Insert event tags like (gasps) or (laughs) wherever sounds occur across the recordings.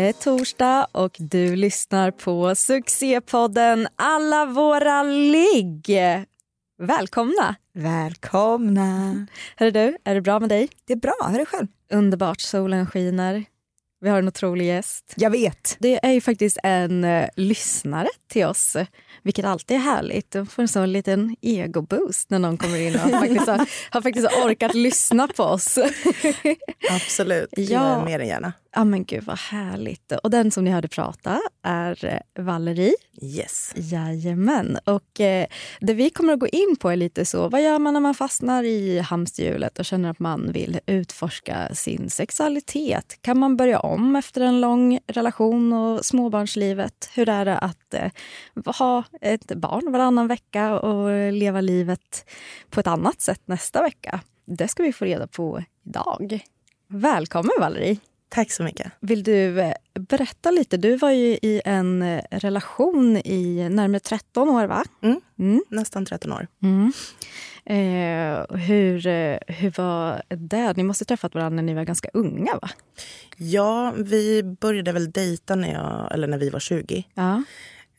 Det är torsdag och du lyssnar på succépodden Alla våra ligg. Välkomna! Välkomna. Hörru du, är det bra med dig? Det är bra. Hur är det själv? Underbart, solen skiner. Vi har en otrolig gäst. Jag vet. Det är ju faktiskt en uh, lyssnare till oss, vilket alltid är härligt. De får en sån liten egoboost när någon kommer in och faktiskt har, har faktiskt orkat lyssna på oss. (laughs) Absolut. Ja. mer än gärna. Ja men gud vad härligt. Och den som ni hörde prata är eh, Valerie. Yes. Jajamän. Och eh, det vi kommer att gå in på är lite så, vad gör man när man fastnar i hamsterhjulet och känner att man vill utforska sin sexualitet? Kan man börja om efter en lång relation och småbarnslivet? Hur är det att eh, ha ett barn varannan vecka och leva livet på ett annat sätt nästa vecka? Det ska vi få reda på idag. Välkommen Valerie! Tack så mycket. Vill du eh, berätta lite? Du var ju i en eh, relation i närmare 13 år, va? Mm. Mm. Nästan 13 år. Mm. Eh, hur, eh, hur var det? Ni måste ha träffat varandra när ni var ganska unga, va? Ja, vi började väl dejta när, jag, eller när vi var 20. Ja.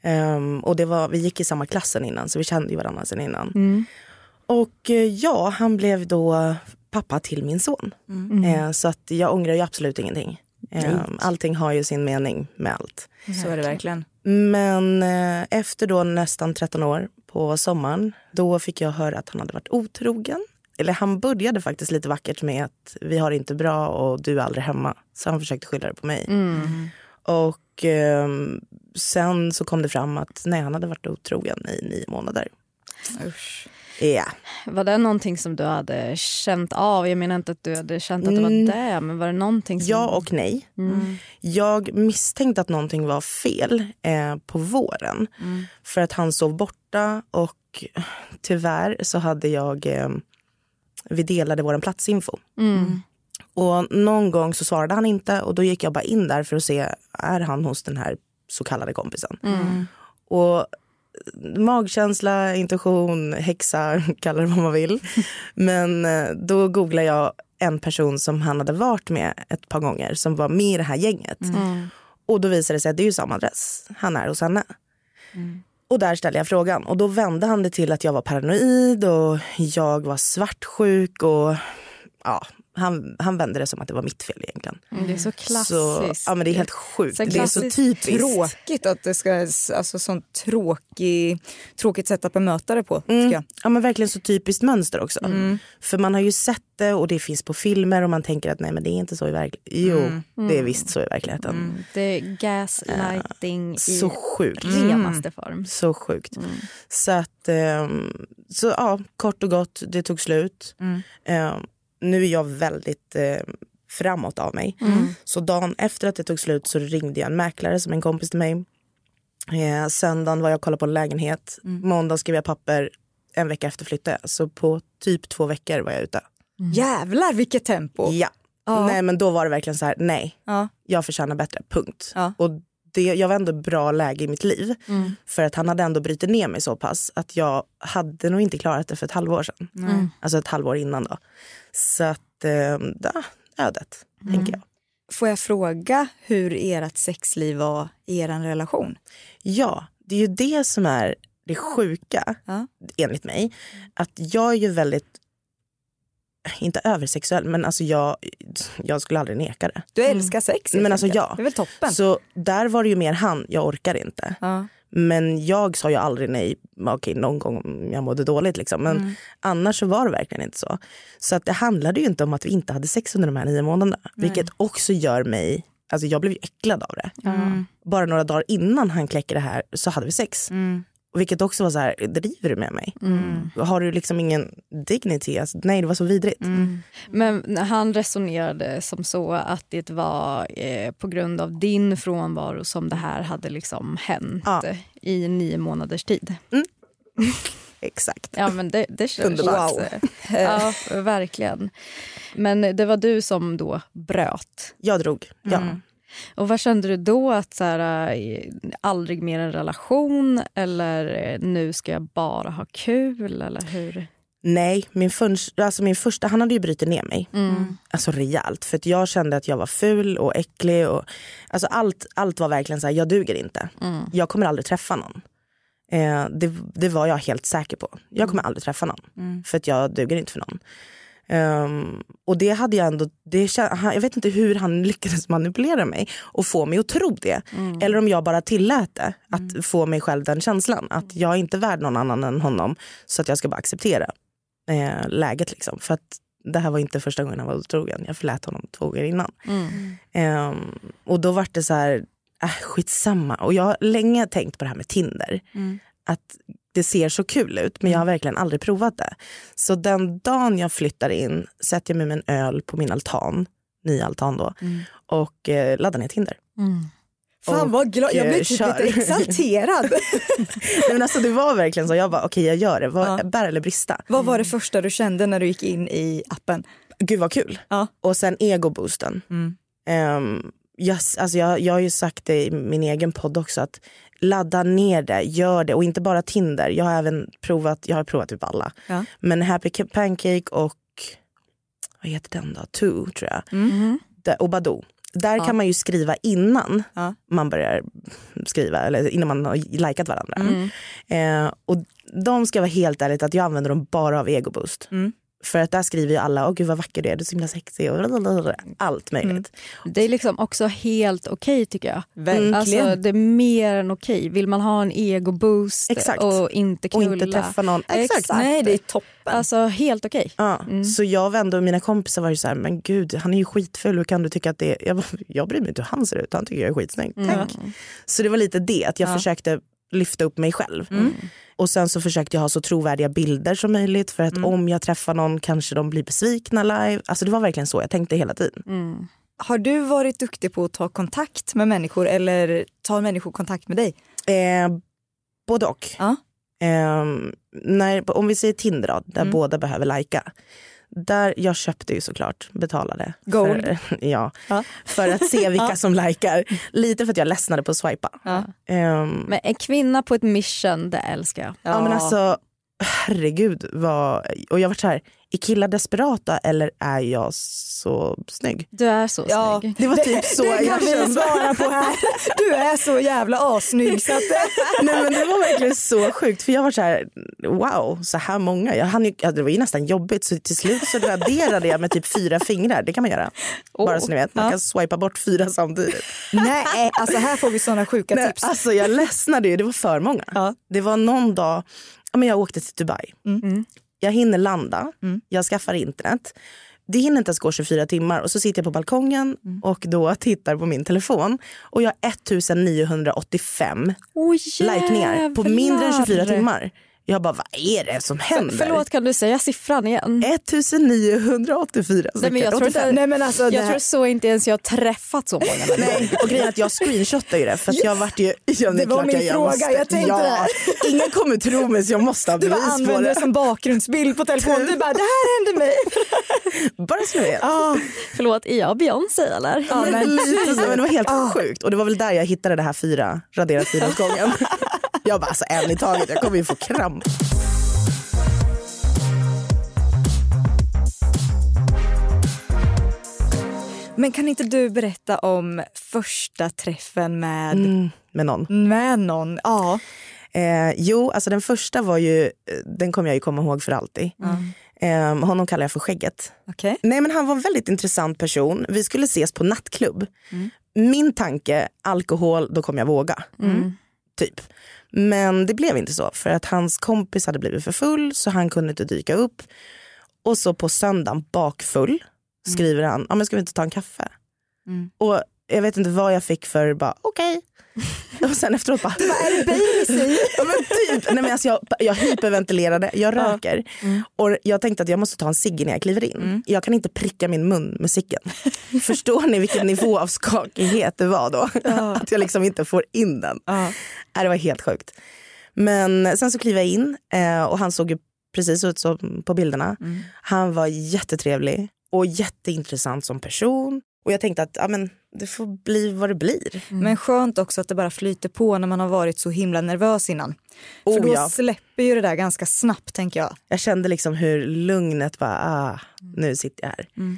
Ehm, och det var, vi gick i samma klassen innan, så vi kände ju varandra sen innan. Mm. Och ja, han blev då pappa till min son. Mm. Eh, så att jag ångrar ju absolut ingenting. Ehm, allting har ju sin mening med allt. Så är det verkligen. Men eh, efter då nästan 13 år på sommaren, då fick jag höra att han hade varit otrogen. Eller han började faktiskt lite vackert med att vi har det inte bra och du är aldrig hemma. Så han försökte skylla det på mig. Mm. Och ehm, sen så kom det fram att nej, han hade varit otrogen i nio månader. Usch. Ja. Var det någonting som du hade känt av? Jag menar inte att du hade känt att det var Mm. det, men var det någonting som... Ja och nej. Mm. Jag misstänkte att någonting var fel eh, på våren. Mm. För att han sov borta och tyvärr så hade jag... Eh, vi delade vår platsinfo. Mm. Och någon gång så svarade han inte och då gick jag bara in där för att se, är han hos den här så kallade kompisen? Mm. Och magkänsla, intuition, häxa, (laughs) kalla det vad man vill. Men eh, då googlade jag en person som han hade varit med ett par gånger som var med i det här gänget. Mm. Och då visade det sig att det är ju samma adress. Han är hos henne. Och där ställde jag frågan och då vände han det till att jag var paranoid och jag var svartsjuk och ja, han, han vände det som att det var mitt fel egentligen. Mm, Det är så klassiskt. Så, ja men det är helt sjukt. Så det är så typiskt. Tråkigt att det ska, alltså sånt tråkig, tråkigt sätt att bemöta det på. Mm. Ja men verkligen så typiskt mönster också. För man har ju sett det och det finns på filmer och man tänker att nej men det är inte så i verkligheten. Jo, det är visst så i verkligheten. Mm. Det är gaslighting Så i sjukt. renaste form. Så sjukt. Så att, ehm, så ja, kort och gott, det tog slut. Ehm, nu är jag väldigt eh, framåt av mig. Så dagen efter att det tog slut så ringde jag en mäklare som en kompis till mig. Eh, söndagen var jag och kollade på en lägenhet. Måndag skrev jag papper. En vecka efter flyttade jag. Så på typ två veckor var jag ute. Jävlar vilket tempo. Ja. Nej men då var det verkligen så här, nej. Ja. Jag förtjänar bättre, punkt. Ja. Och det, jag var ändå bra läge i mitt liv. För att han hade ändå brutit ner mig så pass att jag hade nog inte klarat det för ett halvår sedan. Alltså ett halvår innan då. Så att, eh, ja, ödet, tänker jag. Får jag fråga hur ert sexliv var i er relation? Ja, det är ju det som är det sjuka, Ja. enligt mig. Att jag är ju väldigt, inte översexuell, men alltså jag, jag skulle aldrig neka det. Du älskar sex helt Men alltså, ja. Det är väl toppen? Så där var det ju mer han, jag orkar inte. Ja. Men jag sa ju aldrig nej, okej någon gång om jag mådde dåligt liksom. Men Mm. annars så var det verkligen inte så. Så att det handlade ju inte om att vi inte hade sex under de här nio månaderna. Vilket också gör mig, alltså jag blev ju äcklad av det. Mm. Bara några dagar innan han kläcker det här så hade vi sex. Mm. Vilket också var så här, driver du med mig? Har du liksom ingen dignity? Alltså, nej det var så vidrigt. Men han resonerade som så att det var eh, på grund av din frånvaro som det här hade liksom hänt Ja. i nio månaders tid. (laughs) Exakt. Ja men det, det känns Underbart. Wow. Ja, verkligen. Men det var du som då bröt. Jag drog, ja. Och vad kände du då? Att så här, eh, aldrig mer en relation eller eh, nu ska jag bara ha kul? Eller hur? Nej, min, alltså min första, han hade ju brutit ner mig. Alltså rejält. För att jag kände att jag var ful och äcklig. Och, alltså allt, allt var verkligen så här, jag duger inte. Jag kommer aldrig träffa någon. Eh, det, det var jag helt säker på. Jag kommer aldrig träffa någon. För att jag duger inte för någon. Ehm, och det hade jag ändå, det, jag vet inte hur han lyckades manipulera mig och få mig att tro det. Eller om jag bara tillät det, att få mig själv den känslan. Att jag är inte värd någon annan än honom. Så att jag ska bara acceptera eh, läget. Liksom. För att det här var inte första gången han var otrogen. Jag förlät honom två gånger innan. Ehm, och då var det så här, äh, skitsamma. Och jag har länge tänkt på det här med Tinder. Att det ser så kul ut men jag har verkligen aldrig provat det. Så den dagen jag flyttar in sätter jag mig med en öl på min altan, ny altan då, och eh, laddar ner Tinder. Fan vad glad, jag eh, blir typ lite exalterad. (laughs) Nej, men alltså, det var verkligen så, jag bara okej jag gör det, Vad, Ja. bär eller brista. vad var det första du kände när du gick in i appen? Gud vad kul. Ja. Och sen egoboosten. Mm. Um, jag, alltså jag, jag har ju sagt det i min egen podd också att ladda ner det, gör det och inte bara Tinder. Jag har även provat, jag har provat typ alla. Ja. Men Happy Pancake och vad heter den då? Two tror jag. Mm. Där- Och Badoo. Där kan man ju skriva innan Ja. man börjar skriva eller innan man har likat varandra. Mm. Eh, och de ska vara helt ärligt att jag använder dem bara av egoboost. Mm. För att där skriver ju alla, åh gud vad vacker du är, du är så himla sexig och allt möjligt. Det är liksom också helt okej tycker jag. Verkligen. Alltså, det är mer än okej. Vill man ha en egoboost Exakt. och inte Och knulla. inte träffa någon. Exakt. Nej det är toppen. Alltså helt okej. Ja, Så jag vände och mina kompisar var ju så här, men gud han är ju skitful, hur kan du tycka att det är... Jag, bara, jag bryr mig inte hur han ser ut, han tycker jag är skitsnygg. Tack. Så det var lite det, att jag Ja. försökte lyfta upp mig själv. Och sen så försökte jag ha så trovärdiga bilder som möjligt för att om jag träffar någon kanske de blir besvikna live. Alltså det var verkligen så jag tänkte hela tiden. Har du varit duktig på att ta kontakt med människor eller tar människor kontakt med dig? Eh, både och. Ja. Eh, när, om vi säger Tinder då, där Mm. båda behöver lajka. Där jag köpte ju såklart, betalade. Gold. För, (laughs) ja, Ja. för att se vilka som likar. Lite för att jag ledsnade på att swipa. Ja. Ehm, Men en kvinna på ett mission, det älskar jag. ja. men alltså, herregud. Vad, och jag var så här, är killar desperata eller är jag så snygg? Du är så Ja. snygg. Det var typ så det jag kan vi kände. svara på här. Du är så jävla assnygg så att (laughs) Nej men det var verkligen så sjukt för jag var så här, wow, så här många. Jag hann ju, ja, det var ju nästan jobbigt så till slut så raderade jag med typ fyra fingrar. Det kan man göra. Bara så ni vet, man Ja. kan swipa bort fyra samtidigt. Nej, alltså här får vi såna sjuka Nej, tips. alltså jag ledsnade ju, det var för många. Ja. Det var någon dag, ja, men jag åkte till Dubai. Jag hinner landa, jag skaffar internet. Det hinner inte ens gå 24 timmar och så sitter jag på balkongen och då tittar på min telefon och jag har 1985 Oh, likningar på mindre än 24 jävlar. timmar. Jag bara, vad är det som händer? Förlåt, kan du säga siffran igen? 1984 Nej, men jag tror inte, Nej, men alltså, det jag här- tror så inte ens jag har träffat så många människor. Nej, och grejen är att jag screenshotar ju det för att jag vart ju... Ja, Det var min jag, jag fråga, måste, jag tänkte ja, det. Ingen kommer tro mig så jag måste ha Du bevis på använder det det. som bakgrundsbild på telefonen. Du bara, det här hände mig. (laughs) Bara så ni vet. Förlåt, är jag Beyoncé eller? Ja, men, men det var helt sjukt och det var väl där jag hittade det här fyra, raderat fyra gången. (laughs) Jag bara, alltså en i taget, jag kommer ju få kramp. Men kan inte du berätta om första träffen med, Mm, med någon. med någon? Ja. Eh, jo, alltså den första var ju, den kommer jag ju komma ihåg för alltid. Eh, honom kallar jag för Skägget. Okej. Nej men han var en väldigt intressant person. Vi skulle ses på nattklubb. Min tanke, alkohol, då kommer jag våga. Typ. Men det blev inte så för att hans kompis hade blivit för full så han kunde inte dyka upp. Och så på söndagen bakfull skriver han, ja men ska vi inte ta en kaffe? Och jag vet inte vad jag fick för bara okej. (laughs) Och sen efteråt bara... är det baby (laughs) ja, men typ. Nej, men alltså jag, jag hyperventilerade, jag röker. Mm. Och jag tänkte att jag måste ta en cigg när jag kliver in. Mm. Jag kan inte pricka min mun med ciggen. (laughs) Förstår ni vilken nivå av skakighet det var då? Ja. Att jag liksom inte får in den. Ja. Det var helt sjukt. Men sen så kliver jag in eh, och han såg ju precis ut som på bilderna. Mm. Han var jättetrevlig och jätteintressant som person. Och jag tänkte att ja, men, det får bli vad det blir. Mm. Men skönt också att det bara flyter på när man har varit så himla nervös innan. Oh, För då ja. släpper ju det där ganska snabbt tänker jag. Jag kände liksom hur lugnet bara, ah, nu sitter jag här. Mm.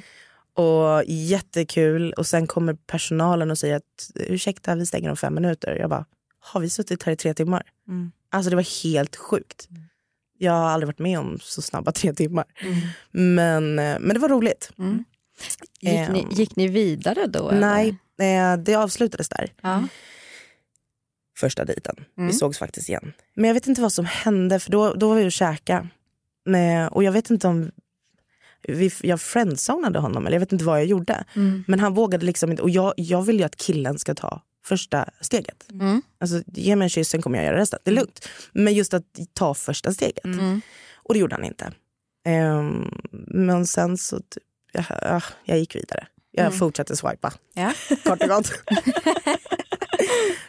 Och jättekul. Och sen kommer personalen och säger att ursäkta vi stänger om fem minuter. Jag bara, har vi suttit här i tre timmar? Mm. Alltså det var helt sjukt. Mm. Jag har aldrig varit med om så snabba tre timmar. Mm. Men, eh, men det var roligt. Mm. Gick, ni, ehm. gick ni vidare då? Nej, eller? det avslutades där. Ja. Första dejten. Mm. Vi sågs faktiskt igen. Men jag vet inte vad som hände för då, då var vi och käka. Och jag vet inte om vi, jag friendzonade honom eller jag vet inte vad jag gjorde. Mm. Men han vågade liksom inte. Och jag, jag vill ju att killen ska ta första steget. Mm. Alltså, ge mig en kyss, sen kommer jag göra resten. Det är lugnt. Men just att ta första steget. Mm. Och det gjorde han inte. Um, men sen så, typ, jag, jag gick vidare. Jag mm. fortsatte swipa. Ja. (laughs) Kort och gott. (laughs)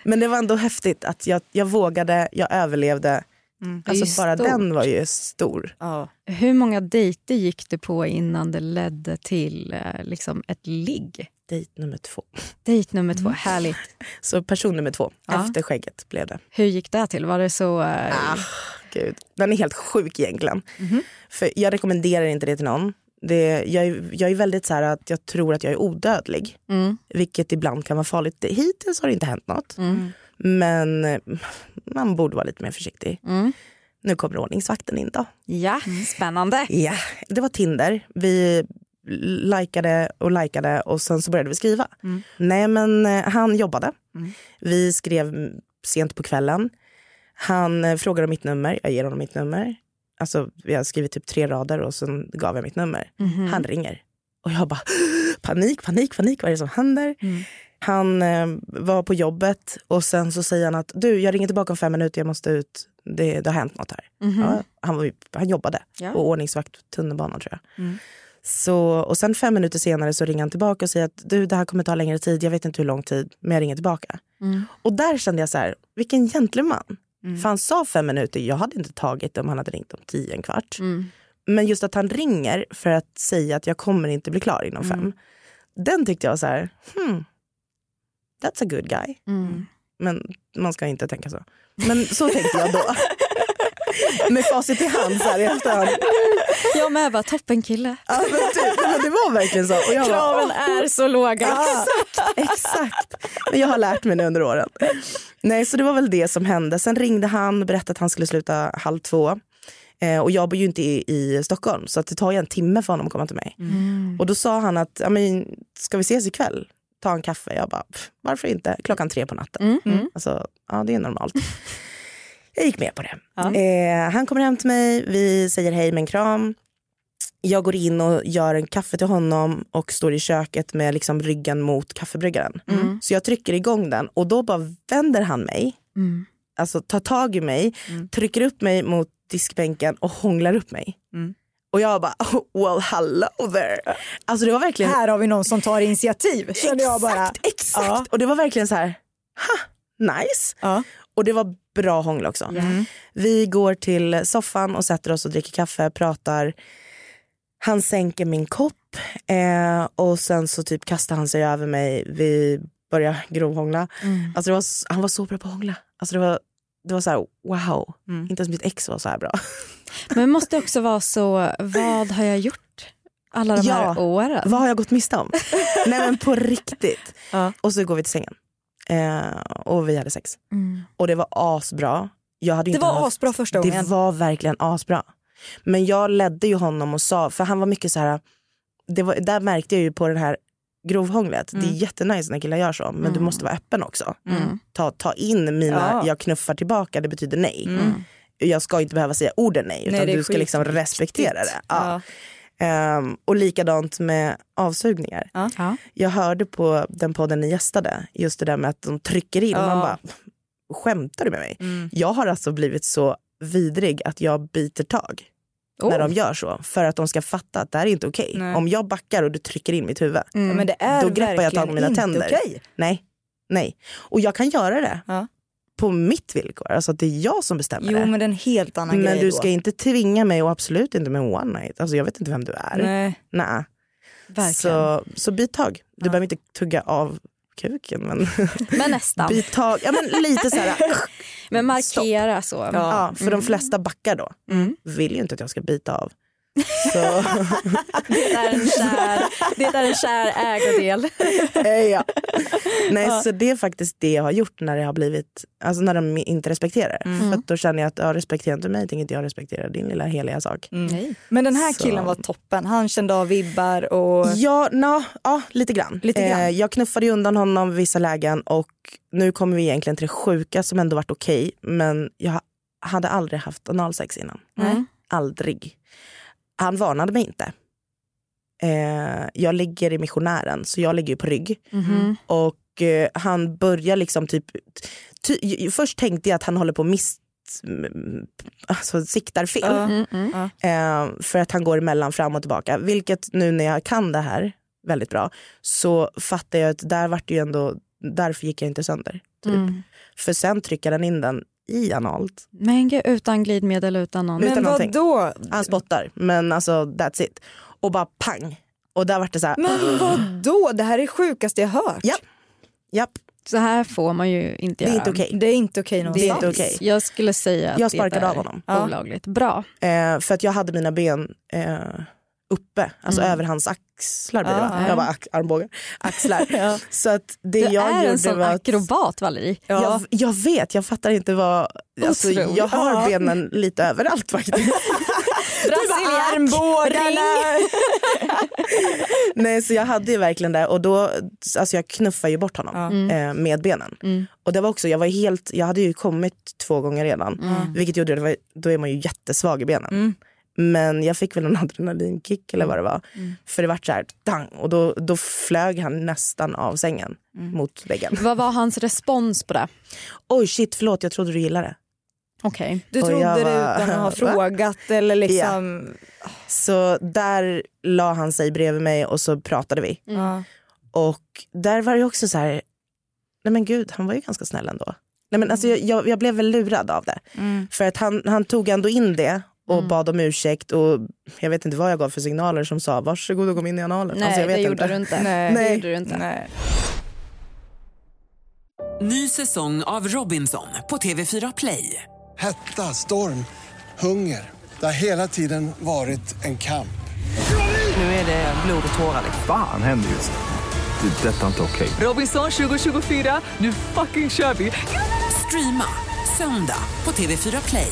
men det var ändå häftigt att jag, jag vågade, jag överlevde. Mm. Alltså bara stort. den var ju stor. Ja. Hur många dejter gick du på innan det ledde till eh, liksom ett ligg? Dejt nummer två. Dejt nummer två, mm. härligt. (laughs) Så person nummer två, ja. efter skägget blev det. Hur gick det till? Var det så... Uh... Ah, gud. Den är helt sjuk egentligen. Mm -hmm. För jag rekommenderar inte det till någon. Det, jag, är, jag är väldigt så här att jag tror att jag är odödlig. Mm. Vilket ibland kan vara farligt. Hittills har det inte hänt något. Mm. Men eh, man borde vara lite mer försiktig. Mm. Nu kommer ordningsvakten in då. Ja, spännande. Ja, det var Tinder. Vi likade och likade och sen så började vi skriva. Mm. Nej men eh, han jobbade. Mm. Vi skrev sent på kvällen. Han eh, frågade om mitt nummer, jag ger honom mitt nummer. Alltså vi har skrivit typ tre rader och sen gav jag mitt nummer. Mm. Han ringer. Och jag bara (gasps) panik, panik, panik, vad är det som händer? Mm. Han eh, var på jobbet och sen så säger han att du jag ringer tillbaka om fem minuter, jag måste ut. Det, det har hänt något här. Mm ja, han, var, han jobbade ja. och ordningsvakt på tunnelbanan tror jag. Mm. Så, och sen fem minuter senare så ringer han tillbaka och säger att du det här kommer ta längre tid, jag vet inte hur lång tid, men jag ringer tillbaka. Mm. Och där kände jag så här, vilken gentleman. Mm. För han sa fem minuter, jag hade inte tagit det om han hade ringt om tio, en kvart. Mm. Men just att han ringer för att säga att jag kommer inte bli klar inom fem. Mm. Den tyckte jag var så här, hmm, that's a good guy. Mm. Men man ska inte tänka så. Men så tänkte jag då. (laughs) med facit i hand så här i efterhand. Jag med bara, toppen kille. Ja, men, typ, men det var verkligen så. Och jag Kraven bara, är så låga. exakt, exakt. Men jag har lärt mig nu under åren. Nej, så det var väl det som hände. Sen ringde han och berättade att han skulle sluta halv två. Eh, och jag bor ju inte i, i Stockholm så att det tar ju en timme för honom att komma till mig. Mm. Och då sa han att, ska vi ses ikväll? Ta en kaffe? Jag bara, varför inte? Klockan tre på natten. Mm. Mm. Alltså, ja det är normalt. Jag gick med på det. Ja. Eh, han kommer hem till mig, vi säger hej med en kram. Jag går in och gör en kaffe till honom och står i köket med liksom ryggen mot kaffebryggaren. Mm. Så jag trycker igång den och då bara vänder han mig, mm. alltså tar tag i mig, mm. trycker upp mig mot diskbänken och hånglar upp mig. Mm. Och jag bara, oh, (laughs) well hello there. Alltså det var verkligen... Här har vi någon som tar initiativ. Exakt, jag bara. exakt. Ja. Och det var verkligen så här, ha, nice. Ja. Och det var bra hångel också. Mm. Vi går till soffan och sätter oss och dricker kaffe, pratar. Han sänker min kopp eh, och sen så typ kastar han sig över mig. Vi börjar grovhångla. Mm. Alltså var, han var så bra på att hångla. Alltså det var, det var så här, wow. Mm. Inte ens mitt ex var så här bra. (laughs) Men det måste också vara så, vad har jag gjort? Alla de ja, här åren. Vad har jag gått miste om? (laughs) Nej men på riktigt. Ja. Och så går vi till sängen. Eh, och vi hade sex. Mm. Och det var asbra. Jag hade det var haft, asbra första gången. Det var verkligen asbra. Men jag ledde ju honom och sa, för han var mycket så här, det var, där märkte jag ju på det här grovhånglet, mm. det är mm. jättenice när killar gör så men mm. du måste vara öppen också. Mm. Ta, ta in mina, ja. jag knuffar tillbaka, det betyder nej. Mm. Jag ska inte behöva säga orden nej utan nej, du ska liksom respektera det. Ja. Ja. Um, och likadant med avsugningar. Ja. Jag hörde på den podden ni gästade, just det där med att de trycker in. Ja. Man bara, skämtar du med mig? Jag har alltså blivit så vidrig att jag biter tag Oh. när de gör så. För att de ska fatta att det här är inte okej. Nej. Om jag backar och du trycker in mitt huvud, är då greppar jag tag med mina tänder. okej. Nej, nej. Och jag kan göra det. På mitt villkor. Alltså att det är jag som bestämmer Jo det. men det är en helt annan Men grej du då. ska inte tvinga mig och absolut inte med en one night. Alltså jag vet inte vem du är. Nej. Nej. Verkligen. Så, så bit tag. Du behöver inte tugga av kuken men (laughs) Men nästan. bit tag. Ja men lite så här. (laughs) Men markera så. ja, för de flesta backar då. Vill ju inte att jag ska bita av. Så, (laughs) Det är en kär, det är en kär ägodel. eh, ja. Nej så det är faktiskt det jag har gjort när det har blivit, alltså när de inte respekterar. För att då känner jag att ja, respekterar inte mig tänker inte jag respektera din lilla heliga sak. Nej. Men den här Så- killen var toppen. Han kände av vibbar och... Ja, no, ja lite grann. Lite grann. Eh, jag knuffade undan honom i vissa lägen och nu kommer vi egentligen till det sjuka som ändå varit okej. men jag hade aldrig haft analsex innan. Nej. Aldrig. Han varnade mig inte. Eh, jag ligger i missionären så jag ligger ju på rygg. Mhm. Och eh, han börjar liksom typ... Ty, först tänkte jag att han håller på att miss... Alltså siktar fel. Mm, mm. Eh, för att han går emellan fram och tillbaka. Vilket nu när jag kan det här väldigt bra så fattar jag att där vart det ju ändå, därför gick jag inte sönder. Typ. Mm. För sen trycker han in den i analt. Men gud, utan glidmedel, utan någon. utan Men någonting. vadå? Han spottar men alltså that's it. Och bara pang. Och där vart det så här. Men vadå? Det här är det sjukaste jag hört. Ja. Japp, Så här får man ju inte det är göra. inte okej. Det är inte okej Det är inte okej. Jag skulle säga att Jag det sparkade är av honom. olagligt. Bra. Eh, för att jag hade mina ben eh, uppe, alltså Mm. över hans axlar blir det Ja, va? ja. Jag bara armbågar. Axlar. (laughs) Så att det Du jag är gjorde en sån var att, akrobat Valerie. jag, jag vet, jag fattar inte vad... Alltså, jag har Ja. benen lite överallt faktiskt. (laughs) Brasiliak, Armbågarna! (laughs) Nej så jag hade ju verkligen det och då, alltså jag knuffade ju bort honom Mm. eh, med benen. Och det var också, jag var helt, jag hade ju kommit två gånger redan. Mm. Vilket gjorde, det var, då är man ju jättesvag i benen. Men jag fick väl en (laughs) adrenalinkick eller vad det var. För det vart så här, dang, och då, då flög han nästan av sängen mot väggen. (laughs) Vad var hans respons på det? Oj shit förlåt jag trodde du gillade det. Okej. Du Och trodde jag det var- utan att ha frågat eller liksom... Så där la han sig bredvid mig och så pratade vi. Ja. Och där var det också så här, nej men gud han var ju ganska snäll ändå. Nej men alltså jag, jag, jag blev väl lurad av det. För att han, han tog ändå in det och bad om ursäkt och jag vet inte vad jag gav för signaler som sa varsågod och kom in i analen. Nej, alltså, jag vet det inte. gjorde du inte. Nej. Det Nej. gjorde du inte. Nej. Ny säsong av Robinson på TV4 Play. Hetta, storm, hunger. Det har hela tiden varit en kamp. Nu är det blod och tårar. liksom. Fan händer just det. Det är detta inte okej. Robinson 2024, nu fucking kör vi! Streama söndag på TV4 Play.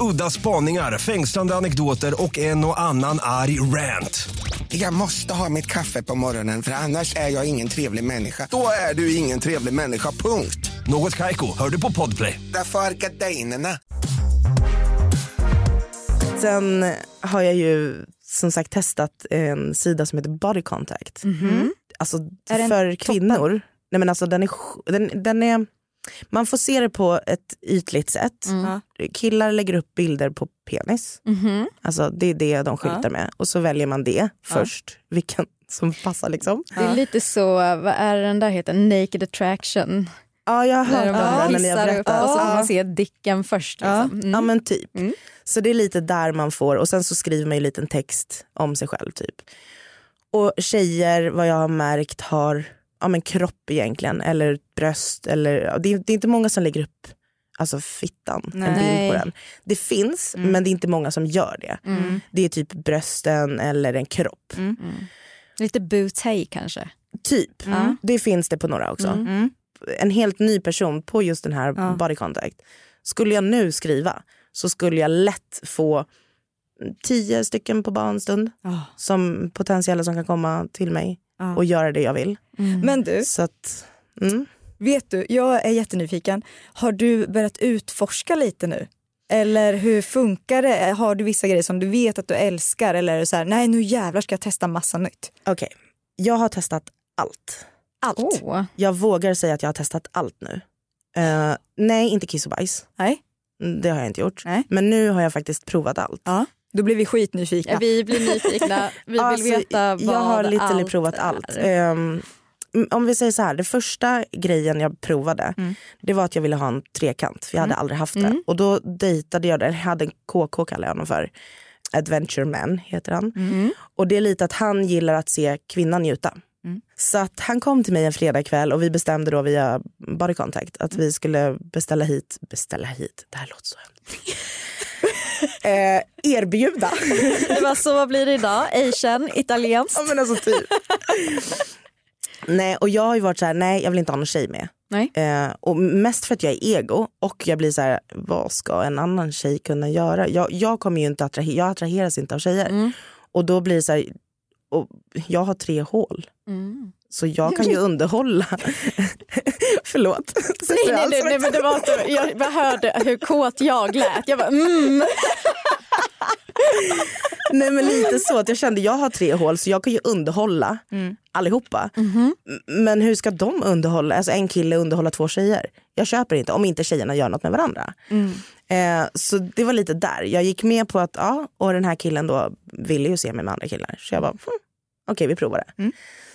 Udda spaningar, fängslande anekdoter och en och annan arg rant. Jag måste ha mitt kaffe på morgonen för annars är jag ingen trevlig människa. Då är du ingen trevlig människa, punkt. Något Kaiko, hör du på Podplay. Därför är gardinerna. Sen har jag ju som sagt testat en sida som heter Body Contact. Alltså Är den för kvinnor, nej men alltså den är, den, den är, man får se det på ett ytligt sätt. Killar lägger upp bilder på penis. Mhm. Alltså det är det de skyltar med. Och så väljer man det först, vilken som passar liksom. Det är lite så, vad är den där heter? Naked attraction. Ja jag har hört de om den men jag kissar upp berättar. och så får Ja. man se dicken först. Liksom. Ja Mm. men typ. Så det är lite där man får och sen så skriver man ju en liten text om sig själv typ. Och tjejer vad jag har märkt har ja, men kropp egentligen eller bröst eller ja, det, är, det är inte många som lägger upp alltså fittan, en bild Nej. på den. Det finns men det är inte många som gör det. Det är typ brösten eller en kropp. Lite bootay kanske. Typ. Mm. Det finns det på några också. En helt ny person på just den här body contact. Skulle jag nu skriva så skulle jag lätt få tio stycken på bara en stund som potentiella som kan komma till mig och göra det jag vill. Men du, Så att, mm. Vet du, jag är jättenyfiken. Har du börjat utforska lite nu? Eller hur funkar det? Har du vissa grejer som du vet att du älskar eller är det så här, nej nu jävlar ska jag testa massa nytt? Okej, jag har testat allt. Allt? Oh. Jag vågar säga att jag har testat allt nu. Eh, nej, inte kiss och bajs. Nej. Mm, Det har jag inte gjort. Nej. Men nu har jag faktiskt provat allt. Ja. Då blir vi skitnyfikna. Ja, vi blir nyfikna. Vi vill Alltså, veta vad Jag har allt provat allt. Mm, om vi säger så här, det första grejen jag provade Mm. det var att jag ville ha en trekant för jag hade aldrig haft det. Mm. Och då dejtade jag, eller jag hade en KK kallar jag honom för. Adventure Man heter han. Mm. Och det är lite att han gillar att se kvinnan njuta. Mm. Så att han kom till mig en fredagkväll och vi bestämde då via body contact att vi skulle beställa hit, beställa hit, det här låter så hemskt. Eh, erbjuda. Det var så, vad blir det idag? Asian, italienskt? Ja men alltså typ. nej och jag har ju varit så här, nej jag vill inte ha någon tjej med. Eh, och mest för att jag är ego och jag blir så här, vad ska en annan tjej kunna göra? Jag, jag kommer ju inte attrahera, jag attraheras inte av tjejer. Mm. Och då blir det så här, och jag har tre hål. Mm. Så jag kan ju (laughs) underhålla. (laughs) Förlåt. Nej, nej, nej, nej, men det var så, (laughs) jag bara hörde hur kåt jag lät. Jag bara mm. Nej men lite så att jag kände jag har tre hål så jag kan ju underhålla allihopa. M- Men hur ska de underhålla, alltså en kille underhålla två tjejer? Jag köper inte om inte tjejerna gör något med varandra. Eh, så det var lite där. Jag gick med på att ja, och den här killen då ville ju se mig med andra killar. Så jag bara, hm, okej vi provar det.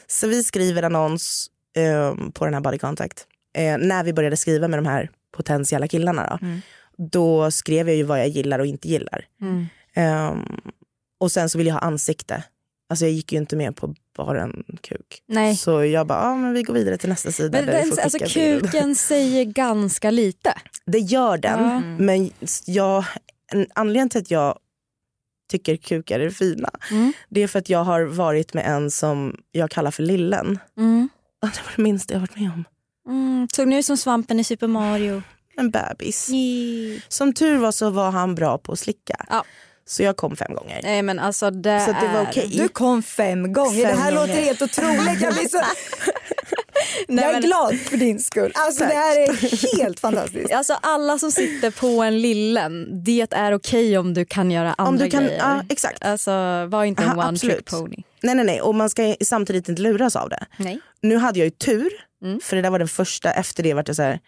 Så vi skriver annons eh, på den här body contact. Eh, när vi började skriva med de här potentiella killarna då, då skrev jag ju vad jag gillar och inte gillar. Ehm, och sen så vill jag ha ansikte. Alltså jag gick ju inte med på bara en kuk. Nej. Så jag bara, ja men vi går vidare till nästa sida. Men där den, alltså, kuken (laughs) säger ganska lite. Det gör den. Ja. Men jag, en anledning till att jag tycker kukar är fina, Mm. det är för att jag har varit med en som jag kallar för lillen. Mm. Det var det minsta jag varit med om. Mm. Såg ni ut som svampen i Super Mario? En bebis. Nej. Som tur var så var han bra på att slicka. Ja. Så jag kom fem gånger. Nej men alltså det, Så det var okej. Du kom fem gånger. Fem det här gånger. låter helt otroligt. Jag, blir så... (laughs) (laughs) Nej, jag är men- glad för din skull. Alltså, det här är helt fantastiskt. (laughs) Alltså alla som sitter på en lillen, det är okej om du kan göra andra du kan- grejer. ja, exakt. Alltså var inte en Aha, one trick pony. Nej nej nej och man ska samtidigt inte luras av det. Nej. Nu hade jag ju tur, Mm. för det där var den första, efter det var det så här.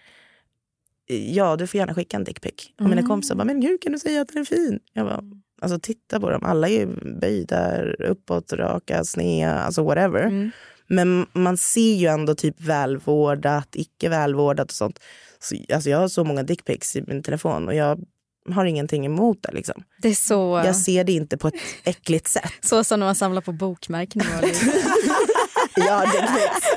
Ja du får gärna skicka en dickpic. Och Mm. mina kompisar bara, men gud kan du säga att den är fin? Jag bara, alltså titta på dem, alla är ju böjda, uppåt, raka, sneda, alltså whatever. Mm. Men man ser ju ändå typ välvårdat, icke välvårdat och sånt. Så, alltså jag har så många dickpics i min telefon och jag har ingenting emot det liksom. Det är så, Jag ser det inte på ett äckligt sätt. (laughs) så som när man samlar på bokmärken. (laughs) Ja, dickpics.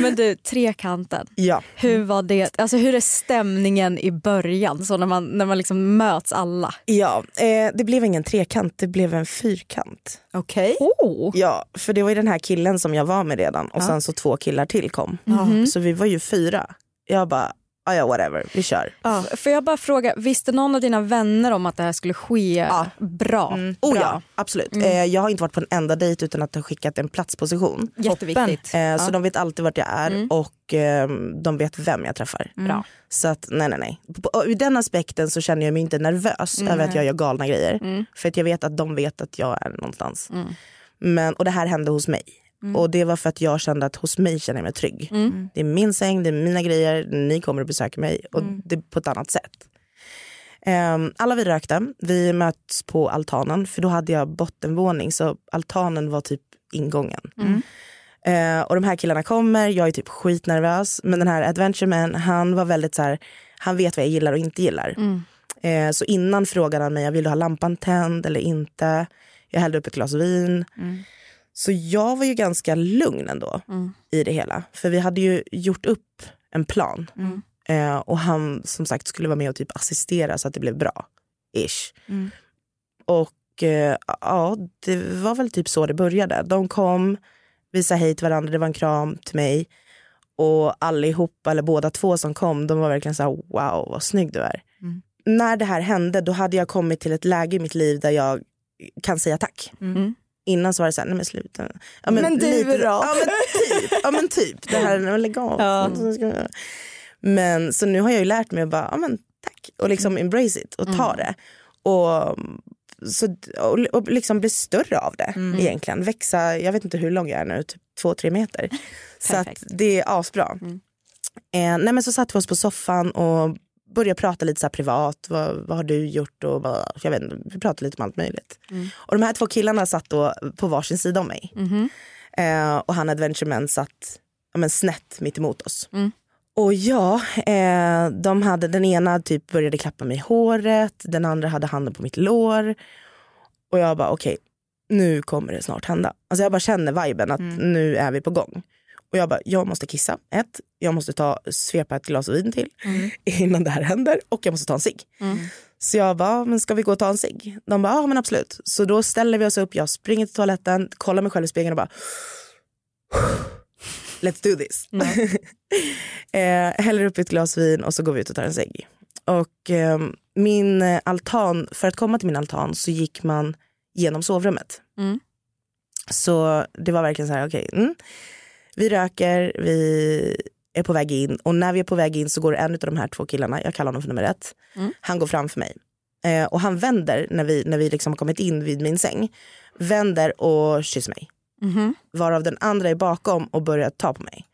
Men du, trekanten. Ja. Hur var det? Alltså hur är stämningen i början? Så när man, när man liksom möts alla. Ja, eh, det blev ingen trekant, det blev en fyrkant. Okej. Oh. Ja, för det var ju den här killen som jag var med redan och sen så två killar till kom. Mhm. Så vi var ju fyra. Jag bara, ah, ja whatever, vi kör. F- Får jag bara fråga, visste någon av dina vänner om att det här skulle ske bra? Oh bra. ja, absolut. Eh, jag har inte varit på en enda dejt utan att ha skickat en platsposition. Jätteviktigt. Eh, Så de vet alltid vart jag är och eh, de vet vem jag träffar. Bra. Så att nej nej nej. På, på, ur den aspekten så känner jag mig inte nervös över att jag gör galna grejer. För att jag vet att de vet att jag är någonstans. Men, och det här hände hos mig. Och det var för att jag kände att hos mig känner jag mig trygg. Det är min säng, det är mina grejer, ni kommer att besöka mig. Och det är på ett annat sätt. Ehm, alla vi rökte, vi möts på altanen för då hade jag bottenvåning så altanen var typ ingången. Eh, och de här killarna kommer, jag är typ skitnervös. Men den här Adventure Man, han var väldigt så här, han vet vad jag gillar och inte gillar. Eh, så innan frågade han mig, vill du ha lampan tänd eller inte? Jag hällde upp ett glas vin. Så jag var ju ganska lugn ändå i det hela. För vi hade ju gjort upp en plan. Eh, och han som sagt skulle vara med och typ assistera så att det blev bra. Ish. Och eh, ja, det var väl typ så det började. De kom, vi sa hej till varandra, det var en kram till mig. Och allihopa, eller båda två som kom, de var verkligen så här: wow vad snygg du är. När det här hände då hade jag kommit till ett läge i mitt liv där jag kan säga tack. Innan så var det såhär, nej men sluta. Ja, men, Men du då? Ja men typ. Ja, men typ. Det här, nej, lägg av. Göra. Men så nu har jag ju lärt mig att bara, ja men tack. Och liksom embrace it och ta det. Och, så, och, och liksom bli större av det egentligen. Växa, jag vet inte hur lång jag är nu, typ två, tre meter. (laughs) så att det är asbra. Eh, nej men så satte vi oss på soffan och började prata lite så privat. Vad, vad har du gjort? Och vad, jag vet inte, vi pratade lite om allt möjligt. Och de här två killarna satt då på varsin sida om mig. Eh, och han Adventureman satt ja, men snett mitt emot oss. Och ja, eh, de hade, den ena typ började klappa mig i håret, den andra hade handen på mitt lår. Och jag bara okej, nu kommer det snart hända. Alltså jag bara känner viben att nu är vi på gång. Och jag bara, jag måste kissa. Ett, jag måste ta, svepa ett glas vin till innan det här händer och jag måste ta en cigg. Så jag bara, men ska vi gå och ta en cigg? De bara, ja men absolut. Så då ställer vi oss upp, jag springer till toaletten, kollar mig själv i spegeln och bara Let's do this. (laughs) eh, häller upp ett glas vin och så går vi ut och tar en cigg. Och eh, min altan, för att komma till min altan så gick man genom sovrummet. Mm. Så det var verkligen så här, okej, mm. Vi röker, vi är på väg in och när vi är på väg in så går en av de här två killarna, jag kallar honom för nummer ett, han går framför mig. Eh, och han vänder när vi, när vi liksom har kommit in vid min säng, vänder och kysser mig. Varav den andra är bakom och börjar ta på mig.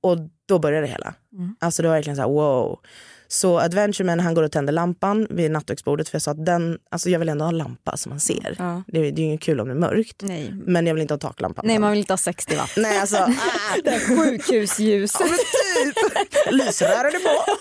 Och då börjar det hela. Alltså det var verkligen så här wow. Så Adventureman han går och tänder lampan vid nattduksbordet för jag sa att den, alltså jag vill ändå ha lampa som man ser. Ja. Det, är- det är ju inget kul om det är mörkt. Nej. Men jag vill inte ha taklampan. Nej, man vill inte ha 60 watt. Nej alltså, (laughs) ah, Sjukhusljus. ja, typ. Lysrören är på.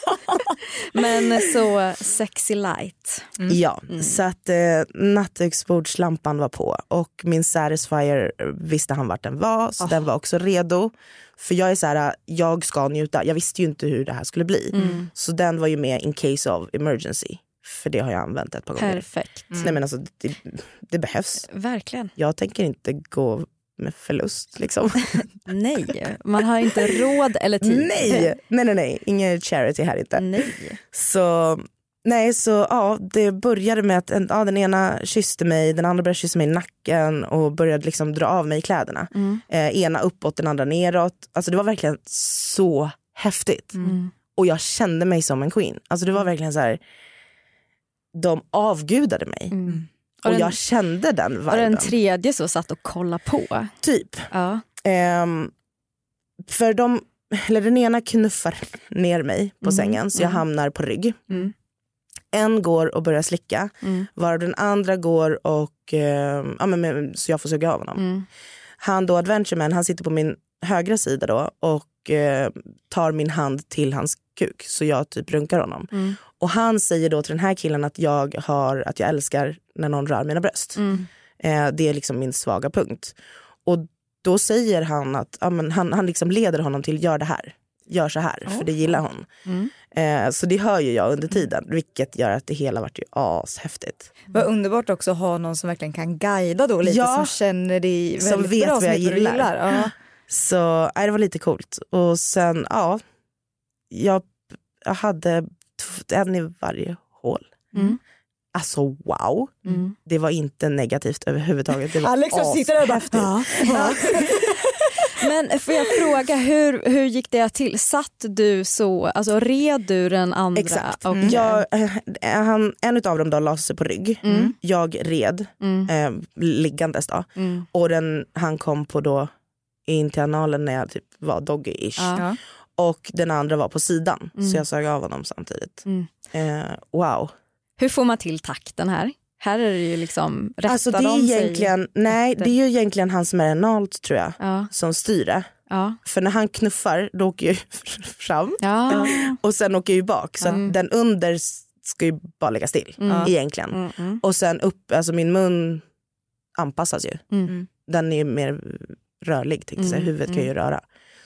(laughs) Men så sexy light. Ja, så att eh, nattduksbordslampan var på och min Satisfyer visste han vart den var så den var också redo. För jag är så här, jag ska njuta. Jag visste ju inte hur det här skulle bli. Så den var ju med in case of emergency. För det har jag använt ett par gånger. Perfekt. Nej men alltså det, det behövs. Verkligen. Jag tänker inte gå med förlust liksom. (laughs) Nej, man har inte råd eller tid. nej, nej, nej, nej, ingen charity här inte. Nej. Så, nej, så ja, det började med att en, ja, den ena kysste mig, den andra började kyssa mig i nacken och började liksom dra av mig kläderna. Eh, ena uppåt, den andra neråt. Alltså det var verkligen så häftigt. Och jag kände mig som en queen. Alltså det var verkligen så här, de avgudade mig. Och, Och den- jag kände den Och viben. den tredje så satt och kollade på. Typ. Ja. Ehm, för de, eller den ena knuffar ner mig på sängen så jag hamnar på rygg. En går och börjar slicka, Mm. varav den andra går och, ehm, ja, men, så jag får suga av honom. Mm. Han då, Adventureman, han sitter på min högra sida då och eh, tar min hand till hans kuk så jag typ runkar honom. Mm. Och han säger då till den här killen att jag, har, att jag älskar när någon rör mina bröst. Mm. Eh, det är liksom min svaga punkt. Och då säger han att ja, men han, han liksom leder honom till gör det här. Gör så här, för det gillar hon. Mm. Eh, så det hör ju jag under tiden, vilket gör att det hela vart ju ashäftigt. Vad underbart också att ha någon som verkligen kan guida då lite, Ja. som känner dig väldigt Som vet bra, vad jag vet gillar. Ja. Så nej, det var lite coolt. Och sen, ja, jag, jag hade en i varje hål. Mm. Alltså wow, Mm. det var inte negativt överhuvudtaget. Det var Alex som sitter där och bara, ja. (laughs) (laughs) Men får jag fråga, hur, hur gick det till? Satt du så, alltså red du den andra? Exakt. Okej. Jag, eh, han, en av dem då la sig på rygg. Mm. Jag red, Mm. eh, liggandes då. Mm. Och den, han kom på då in till analen när jag typ var doggy-ish. Ja. Ja. Och den andra var på sidan, Mm. så jag sög av honom samtidigt. Mm. Eh, wow. Hur får man till takten här? Här är det ju liksom, rättar Alltså det är de sig? egentligen, nej efter? det är ju egentligen han som är analt tror jag, Ja, som styr det. ja, För när han knuffar då åker jag (laughs) fram ja. och sen åker jag ju bak. Så Mm. att den under ska ju bara lägga still Mm. egentligen. Mm, mm, Och sen upp, alltså min mun anpassas ju. mm. Den är ju mer rörlig tänkte jag säga, Mm, huvudet kan ju mm. röra.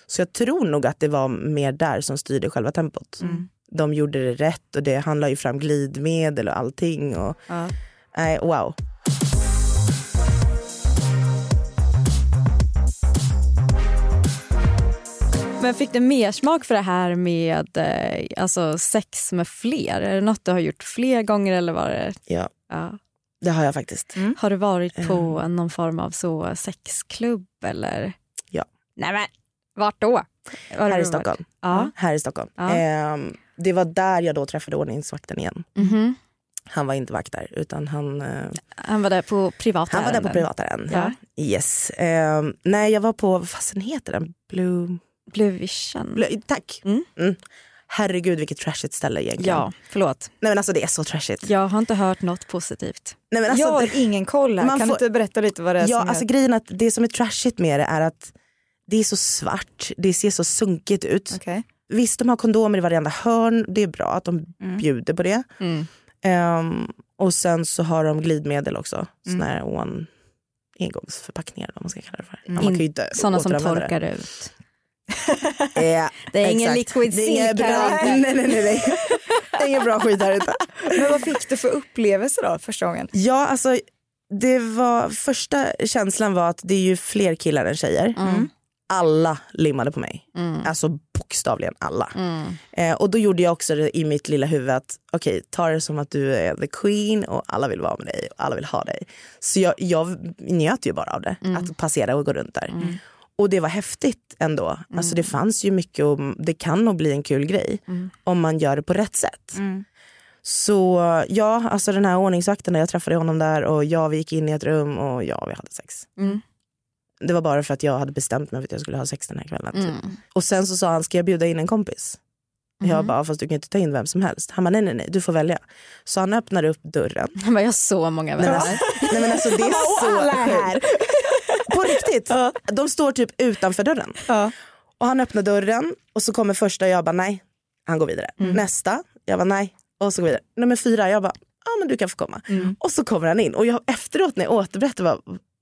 Så jag tror nog att det var mer där som styrde själva tempot. Mm. De gjorde det rätt och det, han la ju fram glidmedel och allting. Och, Ja. Nej, wow. Men fick du mer smak för det här med eh, alltså sex med fler? Är det något du har gjort fler gånger eller var det? Ja. Ja. Det har jag faktiskt. Har du varit på någon form av så sexklubb eller? Ja. Nej men, vart då? Var Här i? Stockholm. Ja. Här i Stockholm. Ja. Ehm, det var där jag då träffade ordningsvakten igen. Mhm. Han var inte vakt där utan han, eh, Han var där på privata han var där på privata ärenden. Ja. Yes. Ehm, nej jag var på, vad fasen heter den? Blue... Blue Vision. Blue tack. Mm. Mm. Herregud vilket trashigt ställe egentligen. Ja, förlåt. Nej men alltså det är så trashigt. Jag har inte hört något positivt. Nej, men alltså, jag har ingen koll här. Man Kan får- du inte berätta lite vad det är Ja, som alltså är... grejen att det som är trashigt med det är att det är så svart, det ser så sunkigt ut. Okej. Visst, de har kondomer i varenda hörn, det är bra att de bjuder på det. Mm. Ehm, och sen så har de glidmedel också, såna här one engångsförpackningar vad man ska kalla det för. Ja, man kan ju inte Sådana som återanvända det. torkar ut. (laughs) Eh, Det är ingen liquid silk bra, här (laughs) nej, inte. nej, nej, nej. Det är ingen bra skit här ute. Men vad fick du för upplevelse då första gången? Ja, alltså det var, första känslan var att det är ju fler killar än tjejer. Mm. Alla limmade på mig. Alltså bokstavligen alla. Eh, och då gjorde jag också det i mitt lilla huvud att okej, ta det som att du är the queen och alla vill vara med dig och alla vill ha dig. Så jag, jag njöt ju bara av det, att passera och gå runt där. Och det var häftigt ändå. Alltså det fanns ju mycket och det kan nog bli en kul grej om man gör det på rätt sätt. Så ja, alltså den här ordningsvakten, jag träffade honom där och ja, vi gick in i ett rum och ja, vi hade sex. Mm. Det var bara för att jag hade bestämt mig för att jag skulle ha sex den här kvällen. Typ. Mm. Och sen så sa han, ska jag bjuda in en kompis? Jag bara, fast du kan inte ta in vem som helst. Han bara, nej nej nej, du får välja. Så han öppnade upp dörren. Han bara, jag har så många Nej, vänner. men, nej men alltså det är (laughs) så alla är här. På riktigt. De står typ utanför dörren. Ja. Och han öppnar dörren och så kommer första och jag bara nej. Han går vidare. Nästa, jag bara nej. Och så går vi vidare. Nummer fyra, jag bara ja men du kan få komma. Och så kommer han in och jag efteråt när jag återberättar bara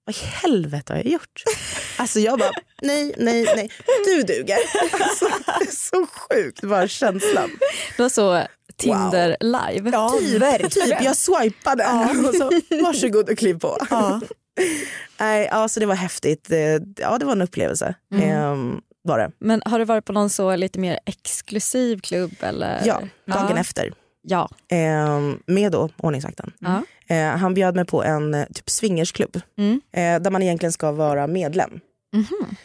vad i helvete har jag gjort? (laughs) Alltså jag bara nej, nej, nej. Du duger. (laughs) Alltså, det är så sjukt bara känslan. Det var så Tinder live. Ja, verkligen. Typ jag swipade (laughs) och så varsågod och kliv på. Ja. Nej, ja, så det var häftigt. Ja, det var en upplevelse. Ehm, var det. Men har du varit på någon så lite mer exklusiv klubb? Eller? Ja, dagen ja. efter. Ja. Ehm, med då ordningsvakten. Ja. Eh, han bjöd mig på en eh, typ swingersklubb. Mm. Eh, där man egentligen ska vara medlem. Mhm.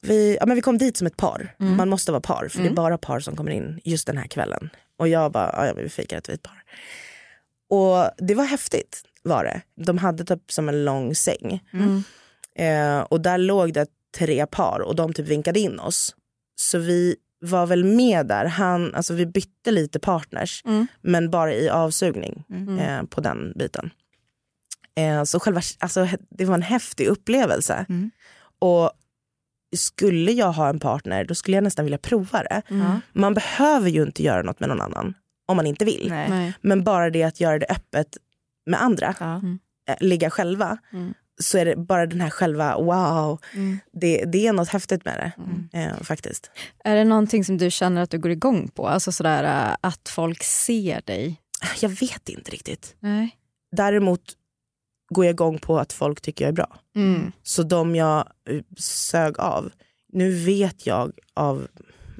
Vi, ja, men vi kom dit som ett par. Mm. Man måste vara par, för det är bara par som kommer in just den här kvällen. Och jag bara, ja, vi fikar att vi är ett par. Och det var häftigt var det. De hade typ som en lång säng. Mm. Eh, och där låg det tre par och de typ vinkade in oss. Så vi var väl med där. Han, alltså vi bytte lite partners, Mm. men bara i avsugning eh, på den biten. Eh, så själva, alltså, det var en häftig upplevelse. Och skulle jag ha en partner då skulle jag nästan vilja prova det. Mm. Man behöver ju inte göra något med någon annan om man inte vill. Nej. Men bara det att göra det öppet med andra, Ja. eh, ligga själva, Mm. Så är det bara den här själva wow, det, det är något häftigt med det eh, faktiskt. Är det någonting som du känner att du går igång på? Alltså sådär äh, att folk ser dig? Jag vet inte riktigt. Nej. Däremot går jag igång på att folk tycker jag är bra. Mm. Så de jag eh, sög av, nu vet jag av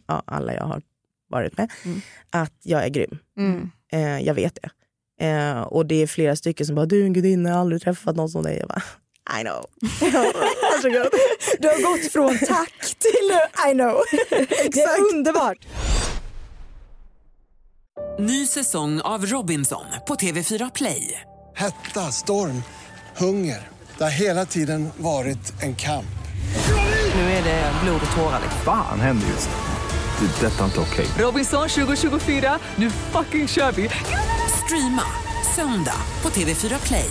ja, alla jag har varit med Mm. att jag är grym. Mm. Eh, jag vet det. Eh, och det är flera stycken som bara, du är en gudinna, jag har aldrig träffat någon som dig. Jag bara, I know. (laughs) Varsågod. Du har gått från tack till I know. (laughs) Det är underbart. Ny säsong av Robinson på TV4 Play. Hetta, storm, hunger. Det har hela tiden varit en kamp. Nu är det blod och tårar. liksom. Fan händer just nu. Det. är Detta är inte okej. Robinson 2024, nu fucking kör vi! Streama söndag på TV4 Play.